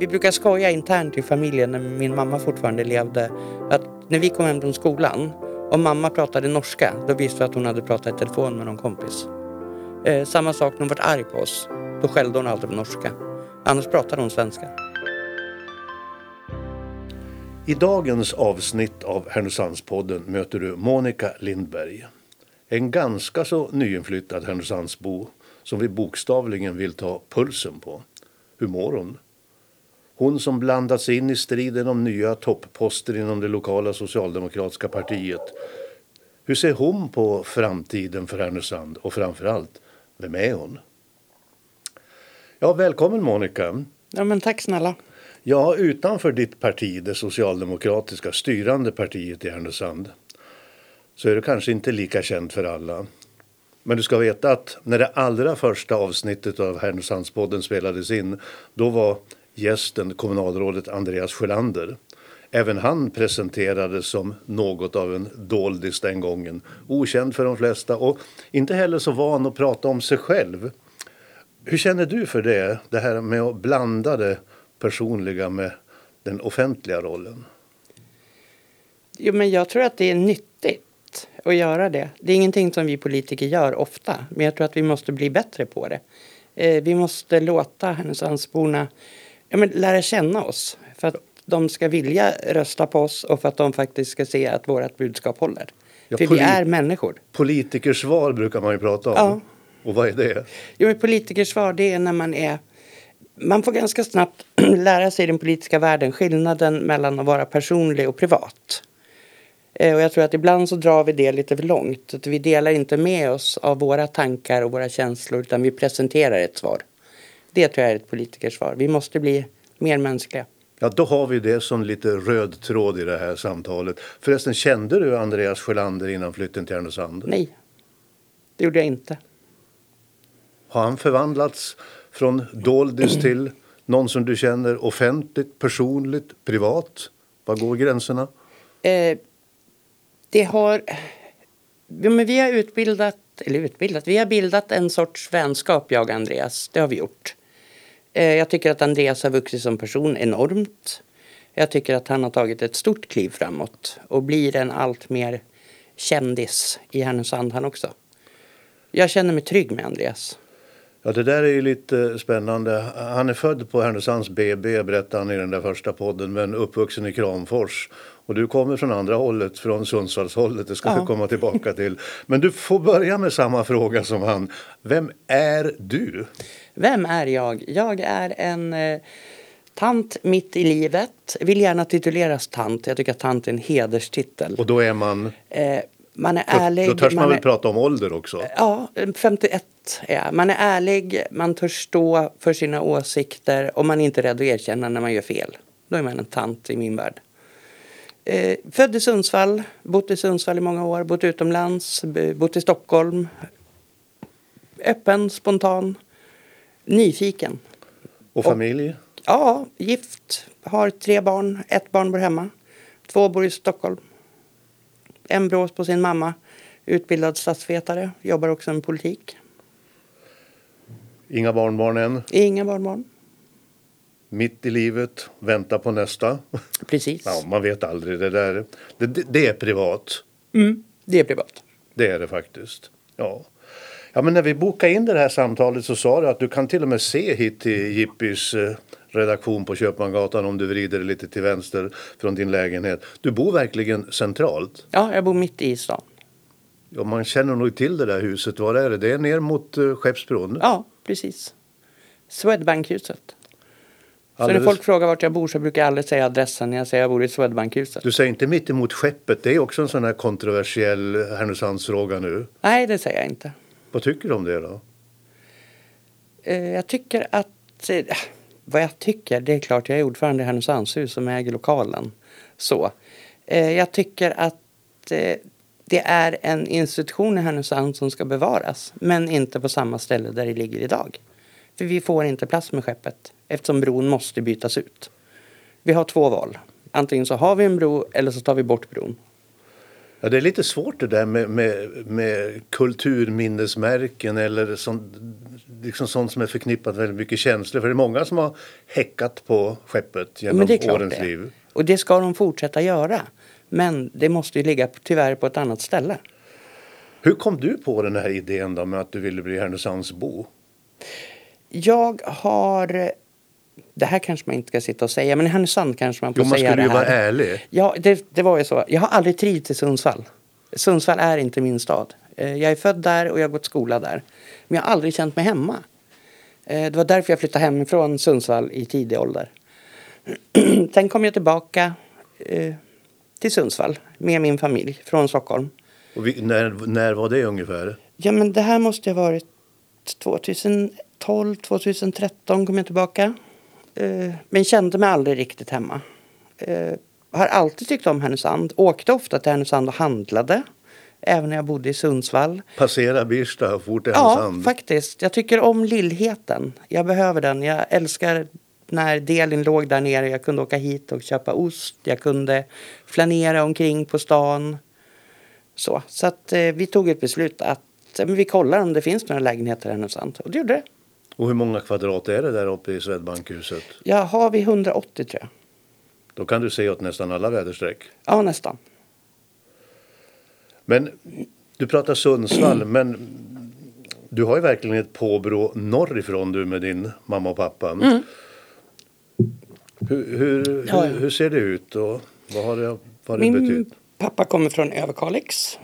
Vi brukar skoja internt i familjen när min mamma fortfarande levde att när vi kom hem från skolan om mamma pratade norska då visste vi att hon hade pratat i telefon med någon kompis. Eh, samma sak när hon var arg på oss. Då skällde hon alltid på norska. Annars pratade hon svenska. I dagens avsnitt av Härnösandspodden möter du Monica Lindberg. En ganska så nyinflyttad Härnösandsbo som vi bokstavligen vill ta pulsen på. Hur mår hon? Hon som blandats in i striden om nya toppposter inom det lokala socialdemokratiska partiet. Hur ser hon på framtiden för Härnösand och framförallt, vem är hon? Ja, välkommen Monica. Ja, men tack snälla. Ja, utanför ditt parti, det socialdemokratiska styrande partiet i Härnösand, så är du kanske inte lika känd för alla. Men du ska veta att när det allra första avsnittet av Härnösandspodden spelades in, då var gästen kommunalrådet Andreas Sjölander. Även han presenterades som något av en doldis den gången. Okänd för de flesta och inte heller så van att prata om sig själv. Hur känner du för det, det här med att blanda det personliga med den offentliga rollen? Jo, men jag tror att det är nyttigt att göra det. Det är ingenting som vi politiker gör ofta, men jag tror att vi måste bli bättre på det. Eh, vi måste låta Härnösandsborna ja, men lära känna oss för att de ska vilja rösta på oss och för att de faktiskt ska se att vårt budskap håller. Ja, för vi är människor. Politikersvar brukar man ju prata om. Ja. Och vad är det? Jo, politikersvar det är när man är man får ganska snabbt lära sig i den politiska världen skillnaden mellan att vara personlig och privat. Eh, och jag tror att ibland så drar vi det lite för långt. Att vi delar inte med oss av våra tankar och våra känslor utan vi presenterar ett svar. Det tror jag är ett politikersvar. Vi måste bli mer mänskliga. Ja, då har vi det som lite röd tråd i det här samtalet. Förresten, kände du Andreas Sjölander innan flytten till Härnösand? Nej, det gjorde jag inte. Har han förvandlats från doldis till någon som du känner offentligt, personligt, privat? Var går gränserna? Eh, det har... Ja, men vi har utbildat, eller utbildat, vi har bildat en sorts vänskap, jag och Andreas. Det har vi gjort. Eh, jag tycker att Andreas har vuxit som person enormt. Jag tycker att han har tagit ett stort kliv framåt och blir en allt mer kändis i Härnösand han också. Jag känner mig trygg med Andreas. Ja, det där är ju lite spännande. Han är född på Härnösands BB, berättade han i den där första podden, men uppvuxen i Kramfors. Och du kommer från andra hållet, från Sundsvallshållet, det ska ja. vi komma tillbaka till. Men du får börja med samma fråga som han. Vem är du? Vem är jag? Jag är en eh, tant mitt i livet. Vill gärna tituleras tant. Jag tycker att tant är en hederstitel. Och då är man? Eh, man är ärlig. Då törs man, man väl är, prata om ålder också? Ja, 51 är jag. Man är ärlig, man törs stå för sina åsikter och man är inte rädd att erkänna när man gör fel. Då är man en tant i min värld. Eh, född i Sundsvall, bott i Sundsvall i många år, bott utomlands, bott i Stockholm. Öppen, spontan, nyfiken. Och familj? Och, ja, gift, har tre barn, ett barn bor hemma. Två bor i Stockholm. En brås på sin mamma, utbildad statsvetare, jobbar också med politik. Inga barnbarn än? Inga barnbarn. Mitt i livet, vänta på nästa. Precis. Ja, man vet aldrig. Det, där, det, det, det är privat. Mm, det är privat. Det är det faktiskt. Ja. Ja, men när vi bokade in det här samtalet så sa du att du kan till och med se hit till Jippis eh, redaktion på Köpmangatan om du vrider lite till vänster från din lägenhet. Du bor verkligen centralt. Ja, jag bor mitt i stan. Ja, man känner nog till det där huset. Var är det? Det är ner mot uh, Skeppsbron? Ja, precis. Swedbankhuset. Så Alldeles... när folk frågar vart jag bor så brukar jag aldrig säga adressen när jag säger jag bor i Swedbankhuset. Du säger inte mitt emot skeppet. Det är också en sån här kontroversiell Härnösandsfråga nu. Nej, det säger jag inte. Vad tycker du om det då? Uh, jag tycker att... Vad jag tycker, det är klart jag är ordförande i Härnösandshus som äger lokalen. Så. Eh, jag tycker att eh, det är en institution i Härnösand som ska bevaras men inte på samma ställe där det ligger idag. För vi får inte plats med skeppet eftersom bron måste bytas ut. Vi har två val. Antingen så har vi en bro eller så tar vi bort bron. Ja, det är lite svårt det där med, med, med kulturminnesmärken eller sånt, liksom sånt som är förknippat med väldigt mycket känslor. För det är många som har häckat på skeppet genom årens det. liv. Och det ska de fortsätta göra. Men det måste ju ligga tyvärr på ett annat ställe. Hur kom du på den här idén då med att du ville bli Härnösandsbo? Jag har... Det här kanske man inte ska sitta och säga, men i Härnösand kanske man får Jo, man säga skulle det ju här. vara ärlig. Ja, det, det var ju så. Jag har aldrig trivts i Sundsvall. Sundsvall är inte min stad. Eh, Jag är född där och jag har gått skola där. Men jag har aldrig känt mig hemma. Eh, Det var därför jag flyttade hemifrån Sundsvall i tidig ålder. Sen kom jag tillbaka eh, till Sundsvall med min familj från Stockholm. Och vi, när, när var det ungefär? Ja, men det här måste ha varit 2012, 2013 kom jag tillbaka. Eh, men kände mig aldrig riktigt hemma. Eh, har alltid tyckt om Härnösand. Åkte ofta till Härnösand och handlade. Även när jag bodde i Sundsvall. Passera Birsta och fort till Ja, Härnösand? faktiskt. Jag tycker om lillheten. Jag behöver den. Jag älskar när delen låg där nere. Jag kunde åka hit och köpa ost. Jag kunde flanera omkring på stan. Så, så att eh, vi tog ett beslut att men vi kollar om det finns några lägenheter i Härnösand. Och det gjorde det. Och hur många kvadrat är det där uppe i Swedbankhuset? Ja, har vi 180 tror jag. Då kan du se åt nästan alla väderstreck. Ja, nästan. Men du pratar Sundsvall, men du har ju verkligen ett påbrå norrifrån du med din mamma och pappa. Hur, hur, Mm. Ja, hur, hur ser det ut och vad har det, vad har det Min betytt? pappa kommer från Överkalix.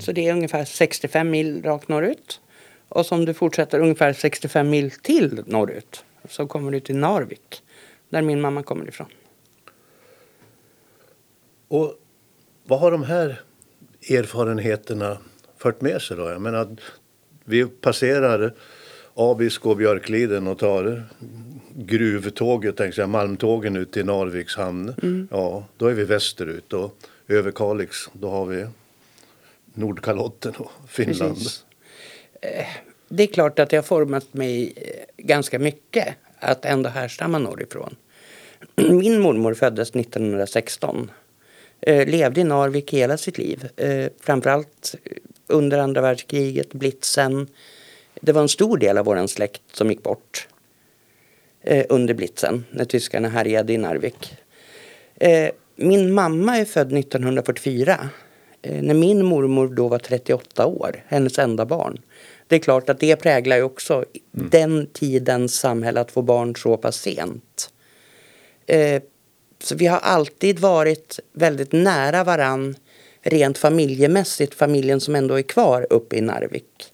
Så det är ungefär 65 mil rakt norrut. Och som du fortsätter ungefär 65 mil till norrut så kommer du till Narvik. Där min mamma kommer ifrån. Och vad har de här erfarenheterna fört med sig då? Jag menar, vi passerar Abisko och Björkliden och tar gruvtåget, tänkte jag, malmtågen ut till Narviks hamn. Mm. Ja, då är vi västerut och över Kalix, då har vi Nordkalotten och Finland. Precis. Eh, det är klart att det har format mig eh, ganska mycket att ändå härstamma norrifrån. Min mormor föddes 1916. Eh, levde i Narvik hela sitt liv. Framförallt under andra världskriget, blitzen. Det var en stor del av vår släkt som gick bort under blitzen när tyskarna härjade i Narvik. Min mamma är född 1944. När min mormor då var 38 år, hennes enda barn. Det är klart att det präglar ju också den tidens samhälle att få barn så pass sent. Eh, så vi har alltid varit väldigt nära varann rent familjemässigt, familjen som ändå är kvar uppe i Narvik.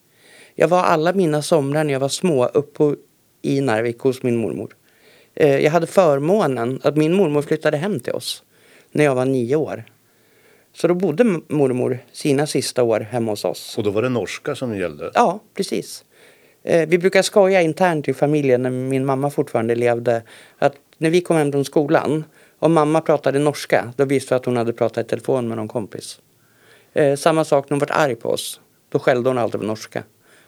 Jag var alla mina somrar när jag var små uppe i Narvik hos min mormor. Eh, Jag hade förmånen att min mormor flyttade hem till oss när jag var nio år. Så då bodde mormor sina sista år hemma hos oss. Och då var det norska som gällde. Ja, precis. Eh, Vi brukar skoja internt i familjen när min mamma fortfarande levde. Att när vi kom hem från skolan och mamma pratade norska, då visste vi att hon hade pratat i telefon med någon kompis. Eh, Samma sak när hon var arg på oss. Då skällde hon alltid på norska.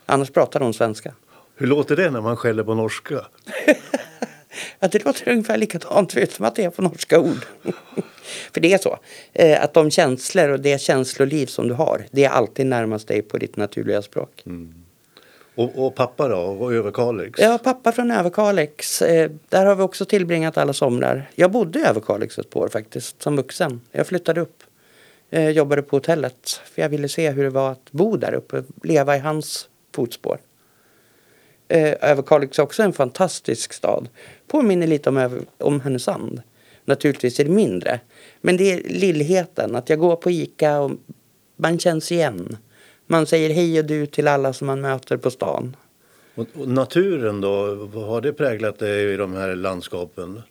Annars pratade hon svenska. Hur låter det när man skäller på norska? Att det låter ungefär likadant förutom att det är på norska ord. För det är så. Eh, att de känslor och det känsloliv som du har, det är alltid närmast dig på ditt naturliga språk. Och, och pappa då, och Överkalix? Ja, pappa från Överkalix. Eh, där har vi också tillbringat alla somrar. Jag bodde i Överkalix ett par år faktiskt, som vuxen. Jag flyttade upp. Eh, jobbade på hotellet. För jag ville se hur det var att bo där uppe, leva i hans fotspår. Eh, Överkalix är också en fantastisk stad. Påminner lite om, Över- om Härnösand. Naturligtvis är det mindre. Men det är lillheten, att jag går på Ica och man känns igen. Man säger hej och du till alla som man möter på stan. Och, och naturen då, har det präglat dig i de här landskapen?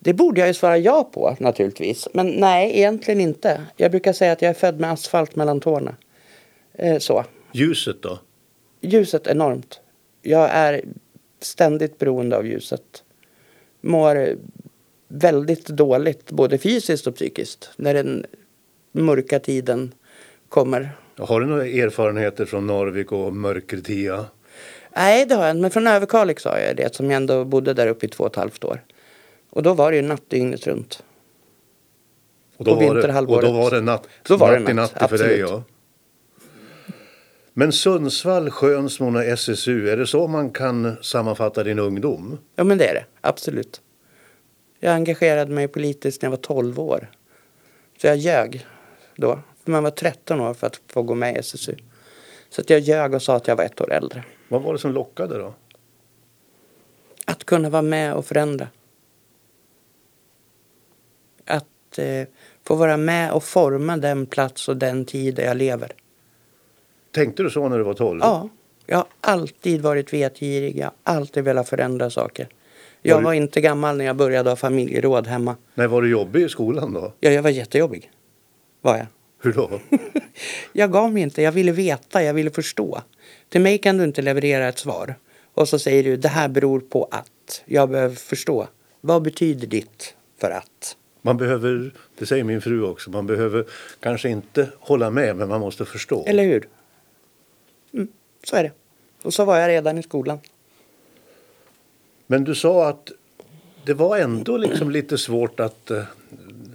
Det borde jag ju svara ja på naturligtvis. Men nej, egentligen inte. Jag brukar säga att jag är född med asfalt mellan tårna. Eh, så. Ljuset då? Ljuset enormt. Jag är ständigt beroende av ljuset. Mår väldigt dåligt både fysiskt och psykiskt när den mörka tiden kommer. Har du några erfarenheter från Narvik och Mörkertia? Nej, det har jag inte. Men från Överkalix har jag det som jag ändå bodde där uppe i två och ett halvt år. Och då var det ju natt dygnet runt. Och då, var det, och då var det natt, Då var det natt i natt, natt för dig. Ja. Men Sundsvall, Skönsmån och SSU, är det så man kan sammanfatta din ungdom? Ja, men det är det. Absolut. Jag engagerade mig politiskt när jag var 12 år. Så jag ljög då. Man var 13 år för att få gå med i SSU. Så att jag ljög och sa att jag var ett år äldre. Vad var det som lockade då? Att kunna vara med och förändra. Att eh, få vara med och forma den plats och den tid där jag lever. Tänkte du så när du var 12? Ja, jag har alltid varit vetgirig. Jag har alltid velat förändra saker. Jag Var du- var inte gammal när jag började ha familjeråd hemma. När var du jobbig i skolan då? Ja, jag var jättejobbig. Var jag. Hur då? Jag gav mig inte. Jag ville veta. Jag ville förstå. Till mig kan du inte leverera ett svar. Och så säger du det här beror på att. Jag behöver förstå. Vad betyder ditt för att? Man behöver, det säger min fru också, man behöver kanske inte hålla med men man måste förstå. Eller hur? Så är det. Och så var jag redan i skolan. Men du sa att det var ändå liksom lite svårt att eh,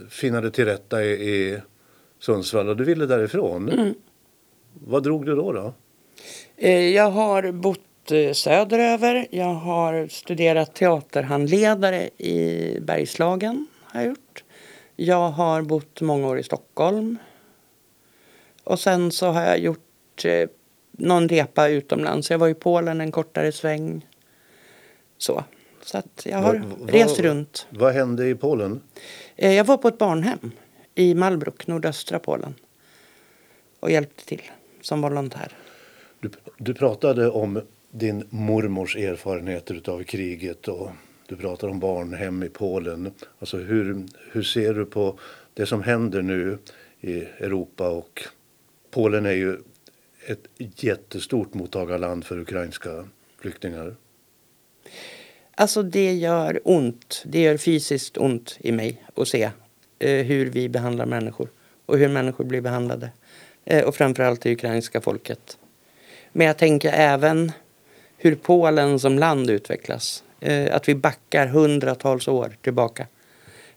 finna det till rätta i, i Sundsvall och du ville därifrån. Mm. Vad drog du då? då? Eh, Jag har bott eh, söderöver. Jag har studerat teaterhandledare i Bergslagen. Har jag, gjort. jag har bott många år i Stockholm. Och sen så har jag gjort någon repa utomlands. Jag var i Polen en kortare sväng. Så. Så att jag har Vad- vad- rest runt. Vad hände i Polen? Eh, Jag var på ett barnhem i Malbruk, nordöstra Polen. Och hjälpte till som volontär. Du, du pratade om din mormors erfarenheter av kriget och du pratar om barnhem i Polen. Alltså hur, hur ser du på det som händer nu i Europa och Polen är ju ett jättestort mottagarland för ukrainska flyktingar. Alltså det gör ont. Det gör fysiskt ont i mig att se eh, hur vi behandlar människor och hur människor blir behandlade. Eh, och framförallt det ukrainska folket. Men jag tänker även hur Polen som land utvecklas. Eh, att vi backar hundratals år tillbaka.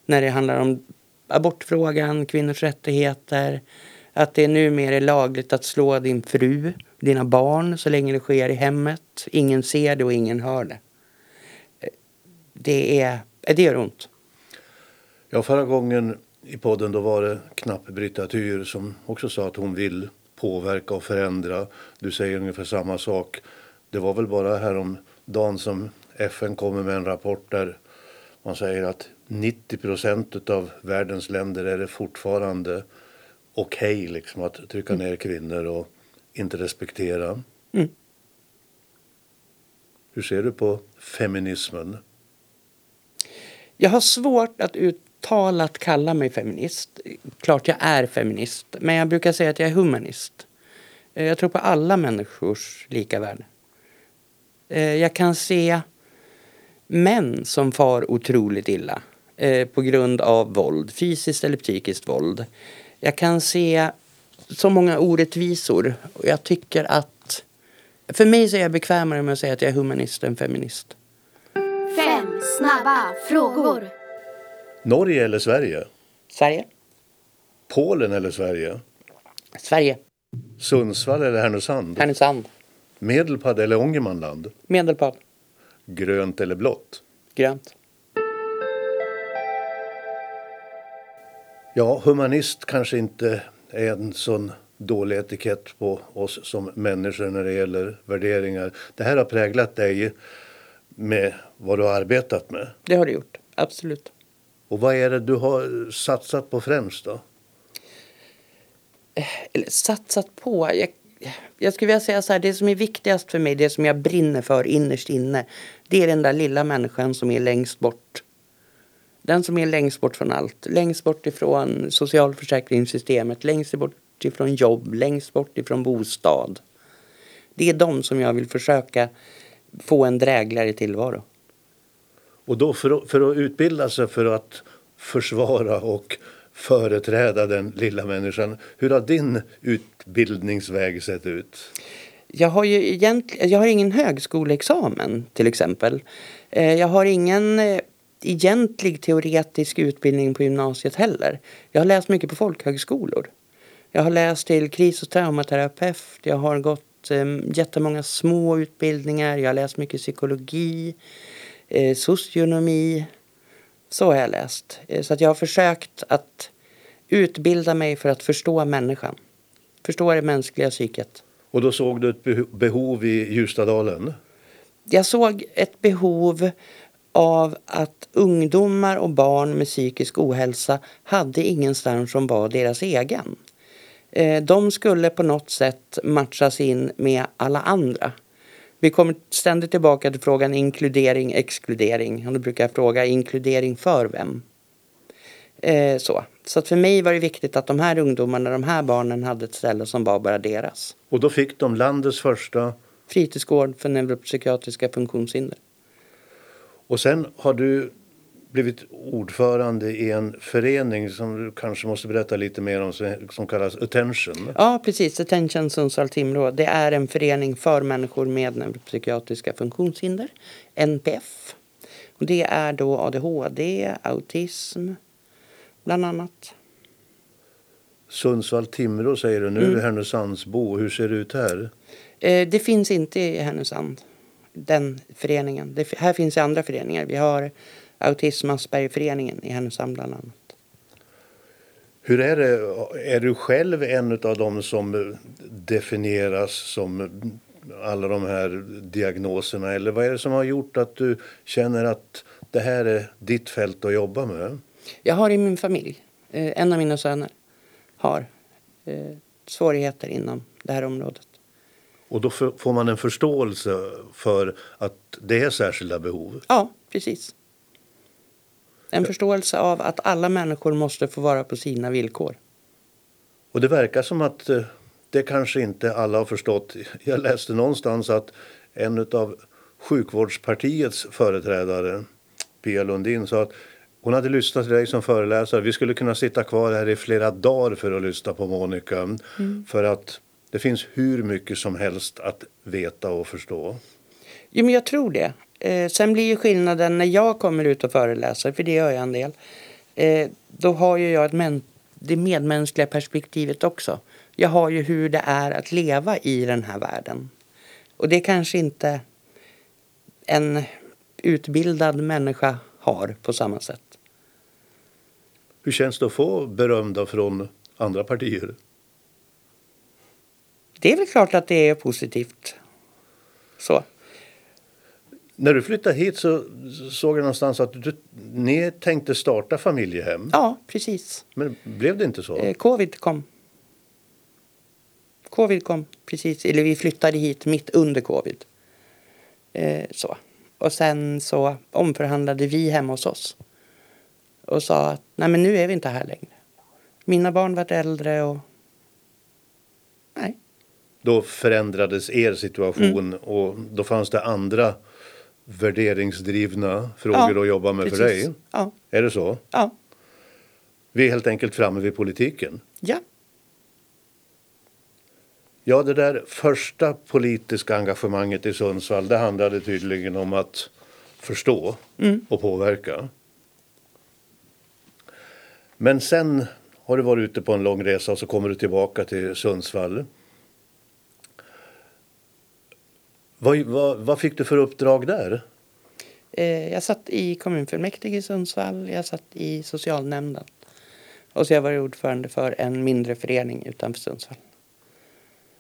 När det handlar om abortfrågan, kvinnors rättigheter. Att det numera är lagligt att slå din fru, dina barn så länge det sker i hemmet. Ingen ser det och ingen hör det det, är, det gör ont. Ja, förra gången i podden då var det knapp Britta Tyr som också sa att hon vill påverka och förändra. Du säger ungefär samma sak. Det var väl bara häromdagen som FN kommer med en rapport där man säger att 90 procent av världens länder är det fortfarande okej liksom att trycka ner kvinnor och inte respektera. Mm. Hur ser du på feminismen? Jag har svårt att uttalat kalla mig feminist. Klart jag är feminist, men jag brukar säga att jag är humanist. Eh, Jag tror på alla människors lika värde. Eh, Jag kan se män som far otroligt illa eh, på grund av våld, fysiskt eller psykiskt våld. Jag kan se så många orättvisor och jag tycker att för mig så är jag bekvämare med att säga att jag är humanist än feminist. Fem snabba frågor. Norge eller Sverige? Sverige? Polen eller Sverige? Sverige. Sundsvall eller Härnösand? Härnösand. Medelpad eller Ångermanland? Medelpad. Grönt eller blått? Grönt. Ja, humanist kanske inte är en sån dålig etikett på oss som människor när det gäller värderingar. Det här har präglat dig med vad du har arbetat med. Det har det gjort. Absolut. Och vad är det du har satsat på främst då? Eller satsat på. Jag, jag skulle vilja säga så här. Det som är viktigast för mig, det som jag brinner för innerst inne. Det är den där lilla människan som är längst bort. Den som är längst bort från allt. Längst bort ifrån socialförsäkringssystemet. Längst bort ifrån jobb. Längst bort ifrån bostad. Det är de som jag vill försöka få en drägligare tillvaro. Och då för, att- för att utbilda sig för att försvara och företräda den lilla människan. Hur har din utbildningsväg sett ut? Jag har ju egentligen, jag har ingen högskoleexamen till exempel. Eh, Jag har ingen eh, egentlig teoretisk utbildning på gymnasiet heller. Jag har läst mycket på folkhögskolor. Jag har läst till kris och traumaterapeut. Jag har gått eh, jättemånga små utbildningar. Jag har läst mycket psykologi, eh, socionomi. Så har jag läst. Eh, så att jag har försökt att utbilda mig för att förstå människan. Förstå det mänskliga psyket. Och då såg du ett behov i Ljustadalen? Jag såg ett behov av att ungdomar och barn med psykisk ohälsa hade ingenstans som var deras egen. Eh, de skulle på något sätt matchas in med alla andra. Vi kommer ständigt tillbaka till frågan inkludering, exkludering. Och då brukar jag fråga inkludering för vem? Eh, så så för mig var det viktigt att de här ungdomarna, de här barnen hade ett ställe som var bara deras. Och då fick de landets första fritidsgård för neuropsykiatriska funktionshinder. Och sen har du blivit ordförande i en förening som du kanske måste berätta lite mer om som kallas Attention. Ja precis, Attention Sundsvall Timrå. Det är en förening för människor med neuropsykiatriska funktionshinder, NPF. Och det är då ADHD, autism bland annat. Sundsvall Timrå säger du, nu mm. är du Härnösandsbo. Hur ser det ut här? Eh, det finns inte i Härnösand den föreningen. Det, här finns andra föreningar. Vi har Autism Aspergerföreningen i Härnösand bland annat. Hur är det, är du själv en av dem som definieras som alla de här diagnoserna eller vad är det som har gjort att du känner att det här är ditt fält att jobba med? Jag har i min familj, eh, en av mina söner har eh, svårigheter inom det här området. Och då får man en förståelse för att det är särskilda behov? Ja, precis. En ja. förståelse av att alla människor måste få vara på sina villkor. Och det verkar som att eh, det kanske inte alla har förstått. Jag läste någonstans att en av sjukvårdspartiets företrädare, Pia Lundin, sa att hon hade lyssnat till dig som föreläsare. Vi skulle kunna sitta kvar här i flera dagar för att lyssna på Monica. Mm. För att det finns hur mycket som helst att veta och förstå. Jo, men jag tror det. Eh, sen blir ju skillnaden när jag kommer ut och föreläser, för det gör jag en del. Eh, då har ju jag ett men det medmänskliga perspektivet också. Jag har ju hur det är att leva i den här världen. Och det kanske inte en utbildad människa har på samma sätt. Hur känns det att få beröm från andra partier? Det är väl klart att det är positivt. Så. När du flyttade hit så såg jag någonstans att du, ni tänkte starta familjehem. Ja, precis. Men blev det inte så? Eh, covid kom. Covid kom precis, eller vi flyttade hit mitt under covid. Eh, så. Och sen så omförhandlade vi hemma hos oss. Och sa att nej men nu är vi inte här längre. Mina barn var äldre och nej, då förändrades er situation mm. och då fanns det andra värderingsdrivna frågor ja, att jobba med precis. för dig. Ja. Är det så? Ja. Vi är helt enkelt framme vid politiken. Ja. Ja, det där första politiska engagemanget i Sundsvall det handlade tydligen om att förstå mm. och påverka. Men sen har du varit ute på en lång resa och så kommer du tillbaka till Sundsvall. Vad, vad, vad fick du för uppdrag där? Eh, jag satt i kommunfullmäktige i Sundsvall, jag satt i socialnämnden. Och så jag var ordförande för en mindre förening utanför Sundsvall.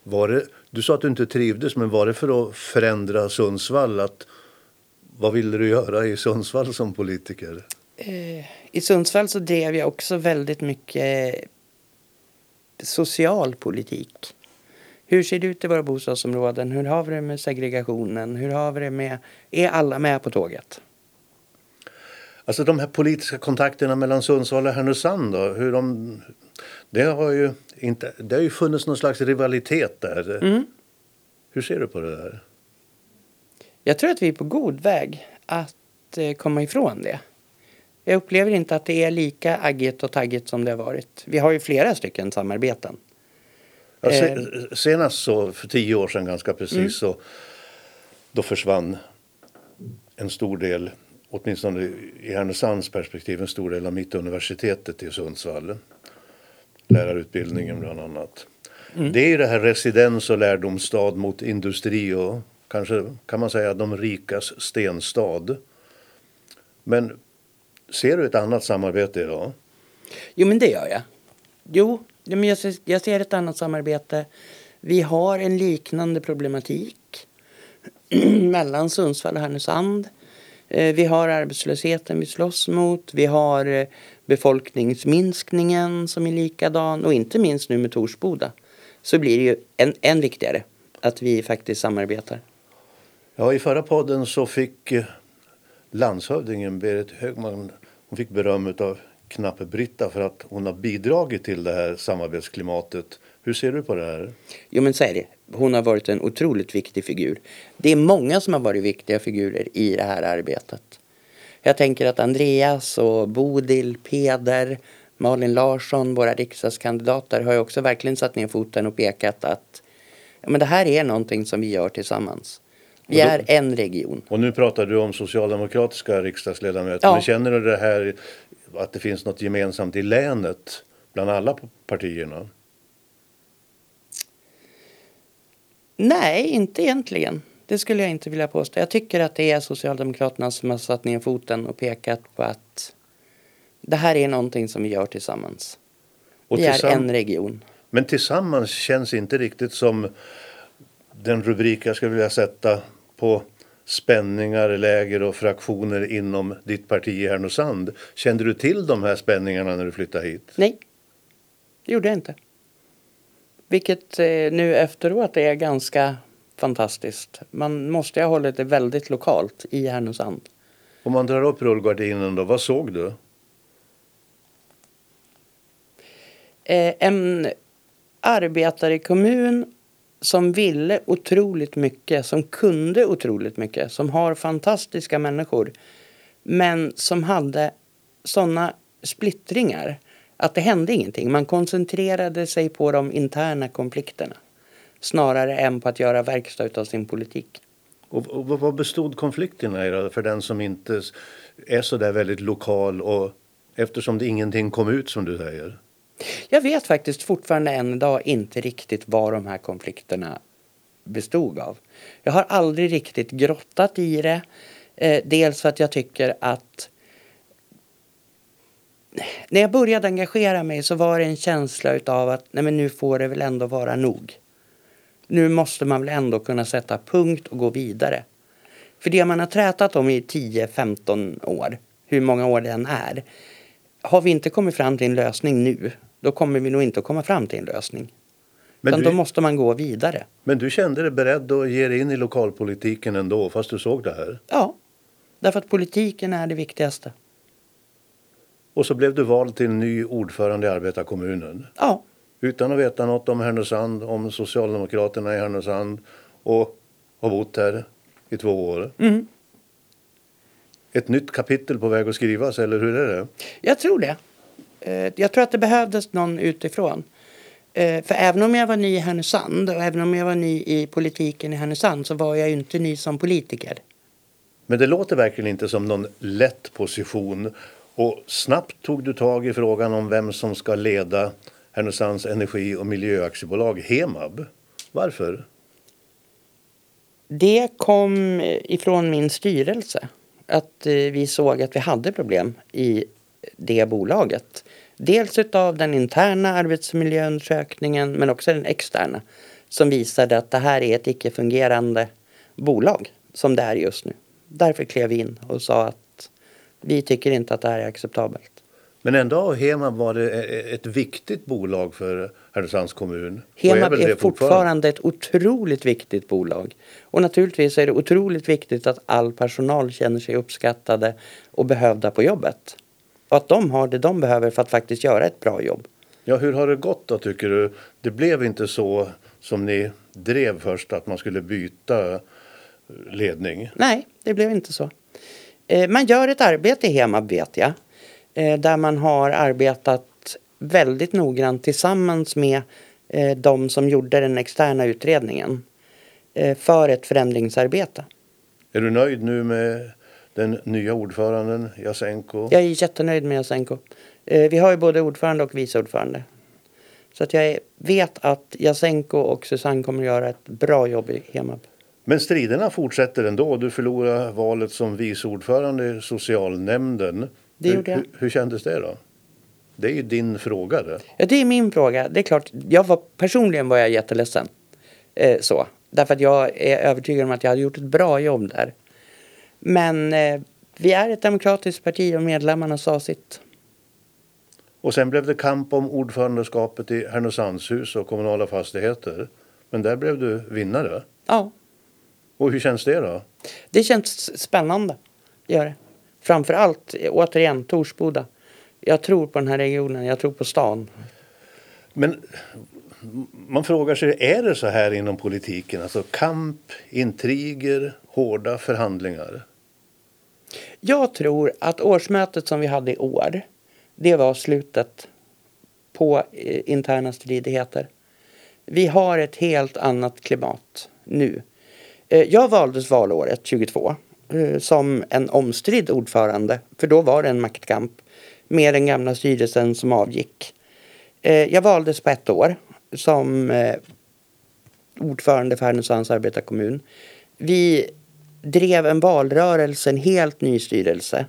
Var det, du sa att du inte trivdes, men var det för att förändra Sundsvall? Att, vad ville du göra i Sundsvall som politiker? Eh, I Sundsvall så drev jag också väldigt mycket socialpolitik. Hur ser det ut i våra bostadsområden? Hur har vi det med segregationen? Hur har vi det med... Är alla med på tåget? Alltså de här politiska kontakterna mellan Sundsvall och Härnösand då, hur de... Det har ju, inte, det har ju funnits någon slags rivalitet där. Mm. Hur ser du på det där? Jag tror att vi är på god väg att eh, komma ifrån det. Jag upplever inte att det är lika aggigt och taggigt som det har varit. Vi har ju flera stycken samarbeten. Ja, se, senast så, för tio år sedan ganska precis, mm. så då försvann en stor del åtminstone i Härnösands perspektiv, en stor del av Mittuniversitetet i Sundsvall. Lärarutbildningen bland annat. Mm. Det är ju det här residens och lärdomsstad mot industri och kanske kan man säga de rikas stenstad. Men ser du ett annat samarbete idag? Jo, men det gör jag. Jo, men jag ser, jag ser ett annat samarbete. Vi har en liknande problematik mellan Sundsvall och Härnösand. Eh, vi har arbetslösheten vi slåss mot. Vi har eh, befolkningsminskningen som är likadan och inte minst nu med Torsboda så blir det ju än, än viktigare att vi faktiskt samarbetar. Ja, i förra podden så fick eh, landshövdingen Berit Högman hon fick beröm av Knappe-Britta för att hon har bidragit till det här samarbetsklimatet. Hur ser du på det här? Jo men så är det. Hon har varit en otroligt viktig figur. Det är många som har varit viktiga figurer i det här arbetet. Jag tänker att Andreas och Bodil, Peder, Malin Larsson, våra riksdagskandidater har ju också verkligen satt ner foten och pekat att ja, men det här är någonting som vi gör tillsammans. Vi är en region. Och nu pratar du om socialdemokratiska riksdagsledamöter. Ja. Men känner du det här att det finns något gemensamt i länet bland alla partierna? Nej, inte egentligen. Det skulle jag inte vilja påstå. Jag tycker att det är Socialdemokraterna som har satt ner foten och pekat på att det här är någonting som vi gör tillsammans. Och vi är en region. Men tillsammans känns inte riktigt som den rubrik jag skulle vilja sätta på spänningar, läger och fraktioner inom ditt parti i Härnösand. Kände du till de här spänningarna när du flyttade hit? Nej, det gjorde jag inte. Vilket eh, nu efteråt är ganska fantastiskt. Man måste ha hållit det väldigt lokalt i Härnösand. Om man drar upp rullgardinen då, vad såg du? Eh, en arbetarekommun som ville otroligt mycket, som kunde otroligt mycket, som har fantastiska människor. Men som hade såna splittringar att det hände ingenting. Man koncentrerade sig på de interna konflikterna snarare än på att göra verkstad av sin politik. Och, och vad bestod konflikterna i då, för den som inte är så där väldigt lokal och eftersom det ingenting kom ut som du säger? Jag vet faktiskt fortfarande än idag inte riktigt vad de här konflikterna bestod av. Jag har aldrig riktigt grottat i det. Eh, dels för att jag tycker att när jag började engagera mig så var det en känsla utav att nej men nu får det väl ändå vara nog. Nu måste man väl ändå kunna sätta punkt och gå vidare. För det man har trätat om i 10-15 år, hur många år det än är, har vi inte kommit fram till en lösning nu, då kommer vi nog inte att komma fram till en lösning. Men Utan du, då måste man gå vidare. Men du kände dig beredd att ge dig in i lokalpolitiken ändå, fast du såg det här? Ja, därför att politiken är det viktigaste. Och så blev du vald till ny ordförande i arbetarkommunen? Ja. Utan att veta något om Härnösand, om Socialdemokraterna i Härnösand och har bott här i två år. Mm. Ett nytt kapitel på väg att skrivas, eller hur är det? Jag tror det. Eh, jag tror att det behövdes någon utifrån. Eh, för även om jag var ny i Härnösand och även om jag var ny i politiken i Härnösand så var jag ju inte ny som politiker. Men det låter verkligen inte som någon lätt position. Och snabbt tog du tag i frågan om vem som ska leda Härnösands Energi och Miljöaktiebolag, HEMAB. Varför? Det kom ifrån min styrelse. Att eh, vi såg att vi hade problem i det bolaget. Dels utav den interna arbetsmiljöundersökningen men också den externa. Som visade att det här är ett icke-fungerande bolag som det är just nu. Därför klev vi in och sa att vi tycker inte att det här är acceptabelt. Men ändå har Hemab varit ett viktigt bolag för Härnösands kommun. Hemab är, är fortfarande ett otroligt viktigt bolag. Och naturligtvis är det otroligt viktigt att all personal känner sig uppskattade och behövda på jobbet. Och att de har det de behöver för att faktiskt göra ett bra jobb. Ja, hur har det gått då tycker du? Det blev inte så som ni drev först att man skulle byta ledning? Nej, det blev inte så. Eh, man gör ett arbete i Hemab vet jag. Eh, där man har arbetat väldigt noggrant tillsammans med eh, de som gjorde den externa utredningen för ett förändringsarbete. Är du nöjd nu med den nya ordföranden Jasenko. Jag är jättenöjd med Jasenko. Eh, vi har ju både ordförande och vice ordförande. Så att jag vet att Jasenko och Susanne kommer att göra ett bra jobb i Hemab. Men striderna fortsätter ändå. Du förlorade valet som vice ordförande i socialnämnden. Det hur, gjorde jag. Hur, hur kändes det då? Det är ju din fråga det. Ja, det är min fråga. Det är klart, jag var, personligen var jag jätteledsen. Eh, så. Därför att jag är övertygad om att jag hade gjort ett bra jobb där. Men eh, vi är ett demokratiskt parti och medlemmarna sa sitt. Och sen blev det kamp om ordförandeskapet i Härnösandshus och kommunala fastigheter. Men där blev du vinnare. Ja, Och hur känns det då? det känns spännande. Gör det. Framför allt, eh, återigen, Torsboda. Jag tror på den här regionen, jag tror på stan. Men man frågar sig, är det så här inom politiken? Alltså kamp, intriger, hårda förhandlingar. Jag tror att årsmötet som vi hade i år, det var slutet på eh, interna stridigheter. Vi har ett helt annat klimat nu. Eh, jag valdes valåret 22 eh, som en omstridd ordförande, för då var det en maktkamp med den gamla styrelsen som avgick. Jag valdes på ett år som ordförande för Härnösands arbetarkommun. Vi drev en valrörelse, en helt ny styrelse.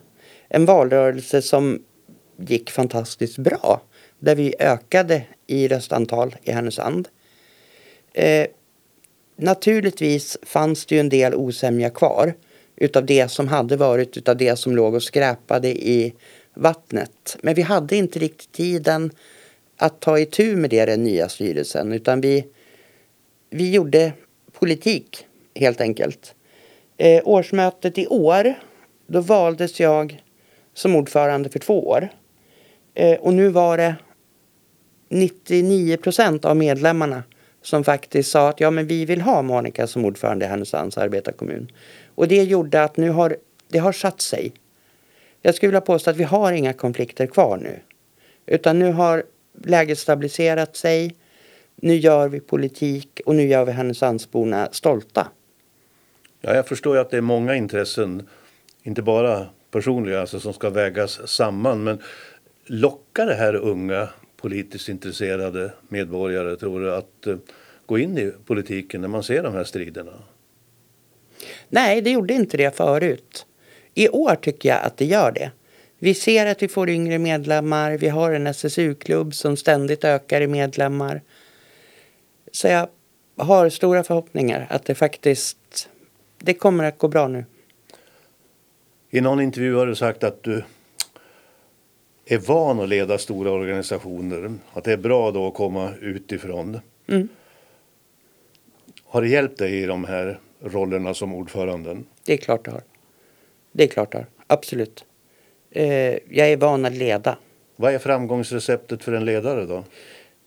En valrörelse som gick fantastiskt bra. Där vi ökade i röstantal i Härnösand. Eh, naturligtvis fanns det ju en del osämja kvar utav det som hade varit, utav det som låg och skräpade i vattnet. Men vi hade inte riktigt tiden att ta itu med det, den nya styrelsen, utan vi, vi gjorde politik helt enkelt. Eh, årsmötet i år, då valdes jag som ordförande för två år. Eh, och nu var det 99 procent av medlemmarna som faktiskt sa att ja, men vi vill ha Monica som ordförande i Härnösands arbetarkommun. Och det gjorde att nu har det har satt sig. Jag skulle vilja påstå att vi har inga konflikter kvar nu. Utan nu har läget stabiliserat sig. Nu gör vi politik och nu gör vi Härnösandsborna stolta. Ja, jag förstår ju att det är många intressen, inte bara personliga, alltså, som ska vägas samman. Men lockar det här unga politiskt intresserade medborgare, tror du, att eh, gå in i politiken när man ser de här striderna? Nej, det gjorde inte det förut. I år tycker jag att det gör det. Vi ser att vi får yngre medlemmar. Vi har en SSU-klubb som ständigt ökar i medlemmar. Så jag har stora förhoppningar att det faktiskt det kommer att gå bra nu. I någon intervju har du sagt att du är van att leda stora organisationer. Att det är bra då att komma utifrån. Mm. Har det hjälpt dig i de här rollerna som ordföranden? Det är klart det har. Det är klart det har. Absolut. Eh, jag är van att leda. Vad är framgångsreceptet för en ledare då?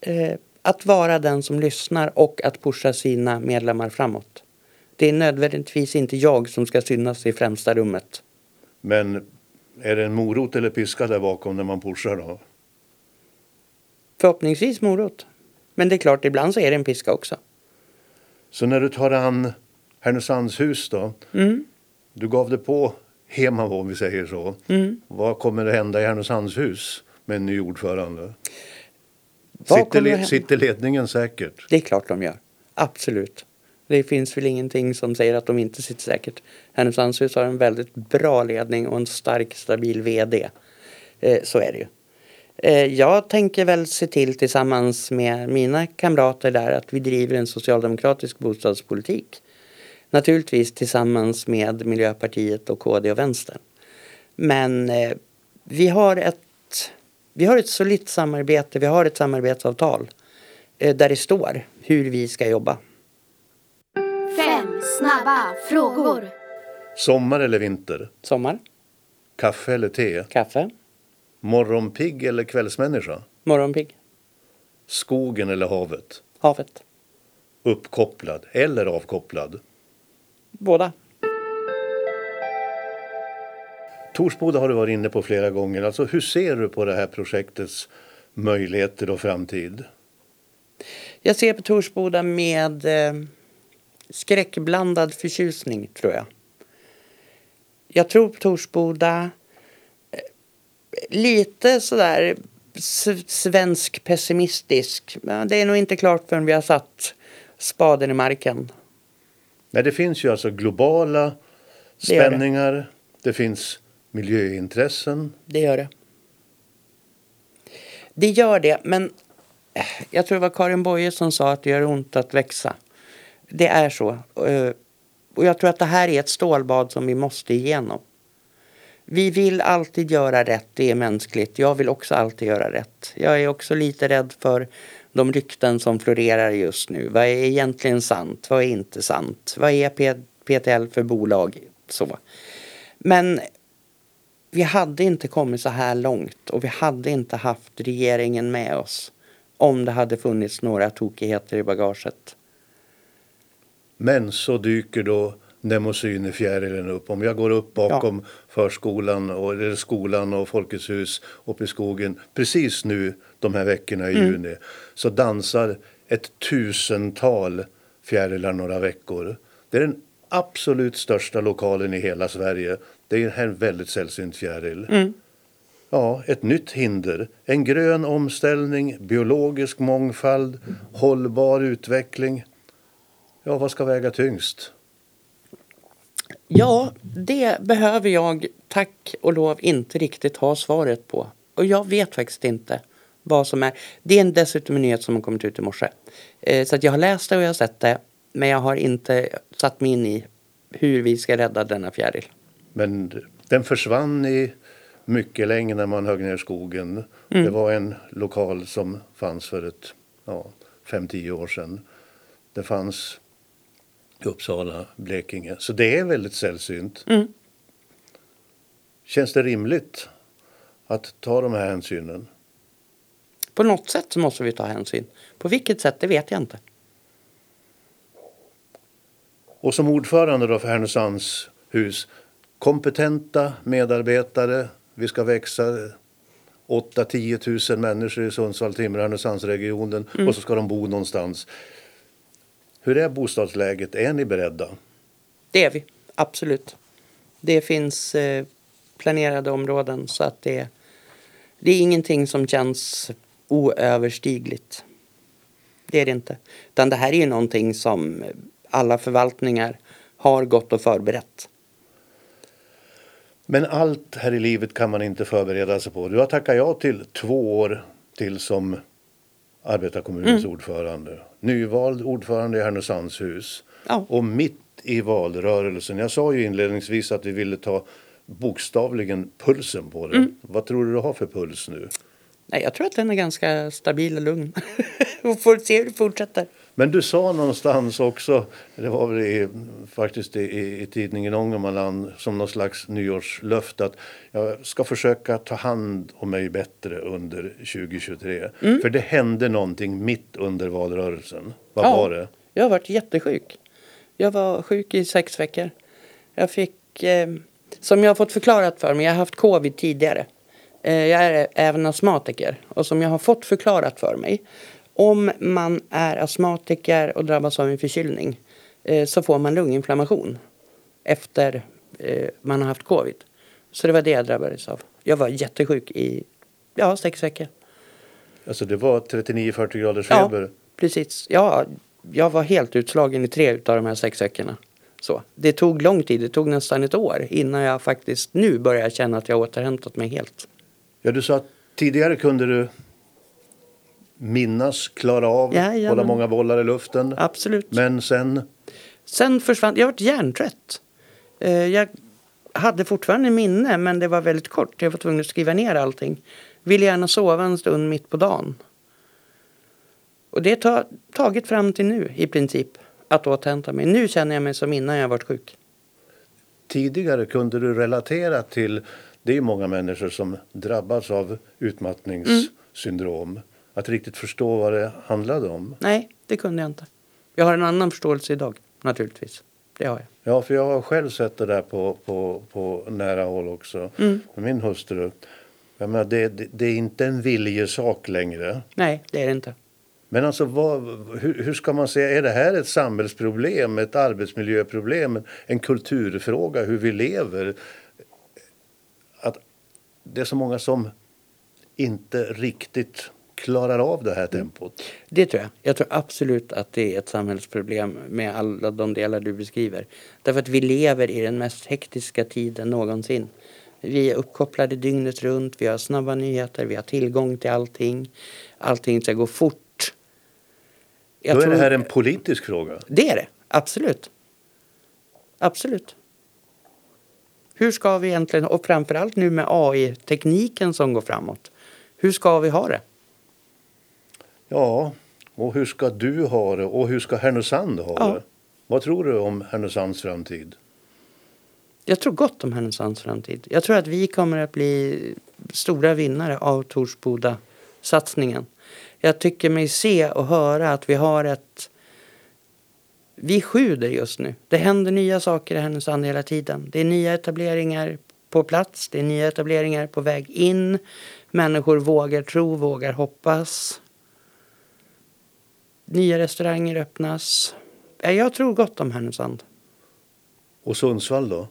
Eh, att vara den som lyssnar och att pusha sina medlemmar framåt. Det är nödvändigtvis inte jag som ska synas i främsta rummet. Men är det en morot eller piska där bakom när man pushar då? Förhoppningsvis morot. Men det är klart, ibland så är det en piska också. Så när du tar an Härnösandshus då? Mm. Du gav det på Hemavo om vi säger så. Mm. Vad kommer att hända i Härnösandshus med en ny ordförande? Sitter, le- sitter ledningen säkert? Det är klart de gör. Absolut. Det finns väl ingenting som säger att de inte sitter säkert. Härnösandshus har en väldigt bra ledning och en stark, stabil VD. Eh, så är det ju. Eh, jag tänker väl se till tillsammans med mina kamrater där att vi driver en socialdemokratisk bostadspolitik. Naturligtvis tillsammans med Miljöpartiet och KD och Vänstern. Men eh, vi har ett vi har ett solitt samarbete, vi har ett samarbetsavtal eh, där det står hur vi ska jobba. Snabba frågor. Sommar eller vinter? Sommar, Kaffe eller te? kaffe, Morgonpigg eller kvällsmänniska? morgonpigg, Skogen eller havet? havet. Uppkopplad eller avkopplad? Båda. Torsboda har du varit inne på flera gånger. Alltså, hur ser du på det här projektets möjligheter och framtid? Jag ser på Torsboda med eh, skräckblandad förtjusning tror jag. jag tror på Torsboda. Lite sådär s- svensk pessimistisk. Men det är nog inte klart förrän vi har satt spaden i marken. Men det finns ju alltså globala Det gör det. spänningar. Det finns miljöintressen. Det gör det. Det gör det, men jag tror det var Karin Boye som sa att det gör ont att växa. Det är så. Eh, och jag tror att det här är ett stålbad som vi måste igenom. Vi vill alltid göra rätt, det är mänskligt. Jag vill också alltid göra rätt. Jag är också lite rädd för de rykten som florerar just nu. Vad är egentligen sant? Vad är inte sant? Vad är PTL för bolag? Så. Men vi hade inte kommit så här långt och vi hade inte haft regeringen med oss om det hade funnits några tokigheter i bagaget. Men så dyker då Nemosynefjärilen upp. Om jag går upp bakom förskolan och, eller skolan och Folkets hus uppe i skogen precis nu de här veckorna i juni så dansar ett tusental fjärilar några veckor. Det är den absolut största lokalen i hela Sverige. Det är en väldigt sällsynt fjäril. Ja, ett nytt hinder. En grön omställning, biologisk mångfald, hållbar utveckling. Ja, vad ska väga tyngst? Ja, det behöver jag tack och lov inte riktigt ha svaret på. Och jag vet faktiskt inte vad som är. Det är en dessutom en nyhet som har kommit ut i morse. Eh, så att jag har läst det och jag har sett det. Men jag har inte satt mig in i hur vi ska rädda denna fjäril. Men den försvann i mycket länge när man högg ner skogen. Det var en lokal som fanns för ett ja, 5-10 år sedan. Det fanns Uppsala, Blekinge. Så det är väldigt sällsynt. Känns det rimligt att ta de här hänsynen? På något sätt måste vi ta hänsyn. På vilket sätt, det vet jag inte. Och som ordförande då för Härnösands hus, kompetenta medarbetare. Vi ska växa 8-10 000 människor i Sundsvall, Timrå, Härnösandsregionen och så ska de bo någonstans. Hur är bostadsläget? Är ni beredda? Det är vi, absolut. Det finns eh, planerade områden så att det, det är ingenting som känns oöverstigligt. Det är det inte. Utan det här är ju någonting som alla förvaltningar har gått och förberett. Men allt här i livet kan man inte förbereda sig på. Du har tackat ja till två år till som arbetarkommunens ordförande. Nyvald ordförande i Härnösands hus. Ja. Och mitt i valrörelsen. Jag sa ju inledningsvis att vi ville ta bokstavligen pulsen på det. Vad tror du du har för puls nu? Nej, jag tror att den är ganska stabil och lugn. och får se hur det fortsätter. Men du sa någonstans också, det var väl i, faktiskt i, i, tidningen Ångermanland som någon slags nyårslöfte att jag ska försöka ta hand om mig bättre under 2023. För det hände någonting mitt under valrörelsen. Vad Ja. var det? Jag har varit jättesjuk. Jag var sjuk i sex veckor. Jag fick, eh, som jag har fått förklarat för mig, jag har haft covid tidigare. Eh, jag är även astmatiker och som jag har fått förklarat för mig. Om man är astmatiker och drabbas av en förkylning eh, så får man lunginflammation efter eh, man har haft covid. Så det var det jag drabbades av. Jag var jättesjuk i ja, sex veckor. Alltså det var 39-40 graders Ja, feber. precis. Ja, jag var helt utslagen i tre av de här sex veckorna. Så. Det tog lång tid, det tog nästan ett år innan jag faktiskt nu börjar känna att jag återhämtat mig helt. Ja, du sa att tidigare kunde du minnas, klara av, Jajamän. hålla många bollar i luften. Absolut. Men sen, Sen försvann, jag var hjärntrött. Eh, Jag hade fortfarande minne men det var väldigt kort. Jag var tvungen att skriva ner allting. Ville gärna sova en stund mitt på dagen. Och det har tagit fram till nu i princip att återhämta mig. Nu känner jag mig som innan jag varit sjuk. tidigare kunde du relatera till, det är många människor som drabbas av utmattningssyndrom. Att riktigt förstå vad det handlade om. Nej, det kunde jag inte. Jag har en annan förståelse idag, naturligtvis. Det har jag. Ja, för jag har själv sett det där på, på, på nära håll också. Med min hustru. Jag menar, det, det, det är inte en viljesak längre. Nej, det är det inte. Men alltså, vad, hur, hur, ska man säga, är det här ett samhällsproblem, ett arbetsmiljöproblem, en kulturfråga, hur vi lever? Att det är så många som inte riktigt klarar av det här tempot. Det tror jag. Jag tror absolut att det är ett samhällsproblem med alla de delar du beskriver. Därför att vi lever i den mest hektiska tiden någonsin. Vi är uppkopplade dygnet runt, vi har snabba nyheter, vi har tillgång till allting. Allting ska gå fort. Jag Då är tror... det här en politisk fråga? Det är det, absolut. Absolut. Hur ska vi egentligen, och framförallt nu med AI-tekniken som går framåt. Hur ska vi ha det? Ja, och hur ska du ha det och hur ska Härnösand ha ja. det? Vad tror du om Härnösands framtid? Jag tror gott om Härnösands framtid. Jag tror att vi kommer att bli stora vinnare av Torsboda-satsningen. Jag tycker mig se och höra att vi har ett... Vi sjuder just nu. Det händer nya saker i Härnösand hela tiden. Det är nya etableringar på plats, det är nya etableringar på väg in. Människor vågar tro, vågar hoppas. Nya restauranger öppnas. Jag tror gott om Härnösand. Och Sundsvall då?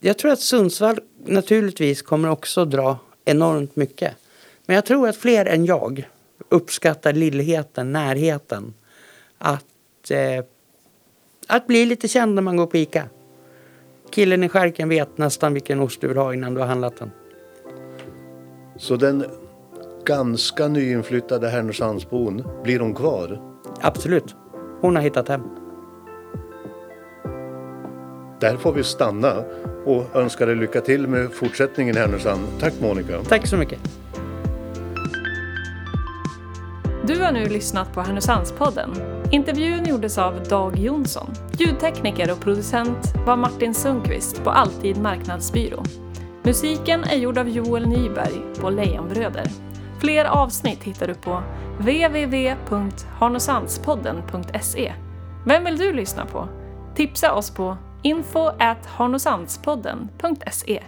Jag tror att Sundsvall naturligtvis kommer också dra enormt mycket. Men jag tror att fler än jag uppskattar lillheten, närheten. Att, eh, att bli lite känd när man går på Ica. Killen i skärken vet nästan vilken ost du vill ha innan du har handlat den. Så den ganska nyinflyttade Härnösandsbon, blir hon kvar? Absolut. Hon har hittat hem. Där får vi stanna och önskar dig lycka till med fortsättningen i Härnösand. Tack Monica. Tack så mycket. Du har nu lyssnat på Härnösandspodden. Intervjun gjordes av Dag Jonsson. Ljudtekniker och producent var Martin Sundqvist på Alltid Marknadsbyrå. Musiken är gjord av Joel Nyberg på Lejonbröder. Fler avsnitt hittar du på www.harnosandspodden.se. Vem vill du lyssna på? Tipsa oss på info at harnosandspodden.se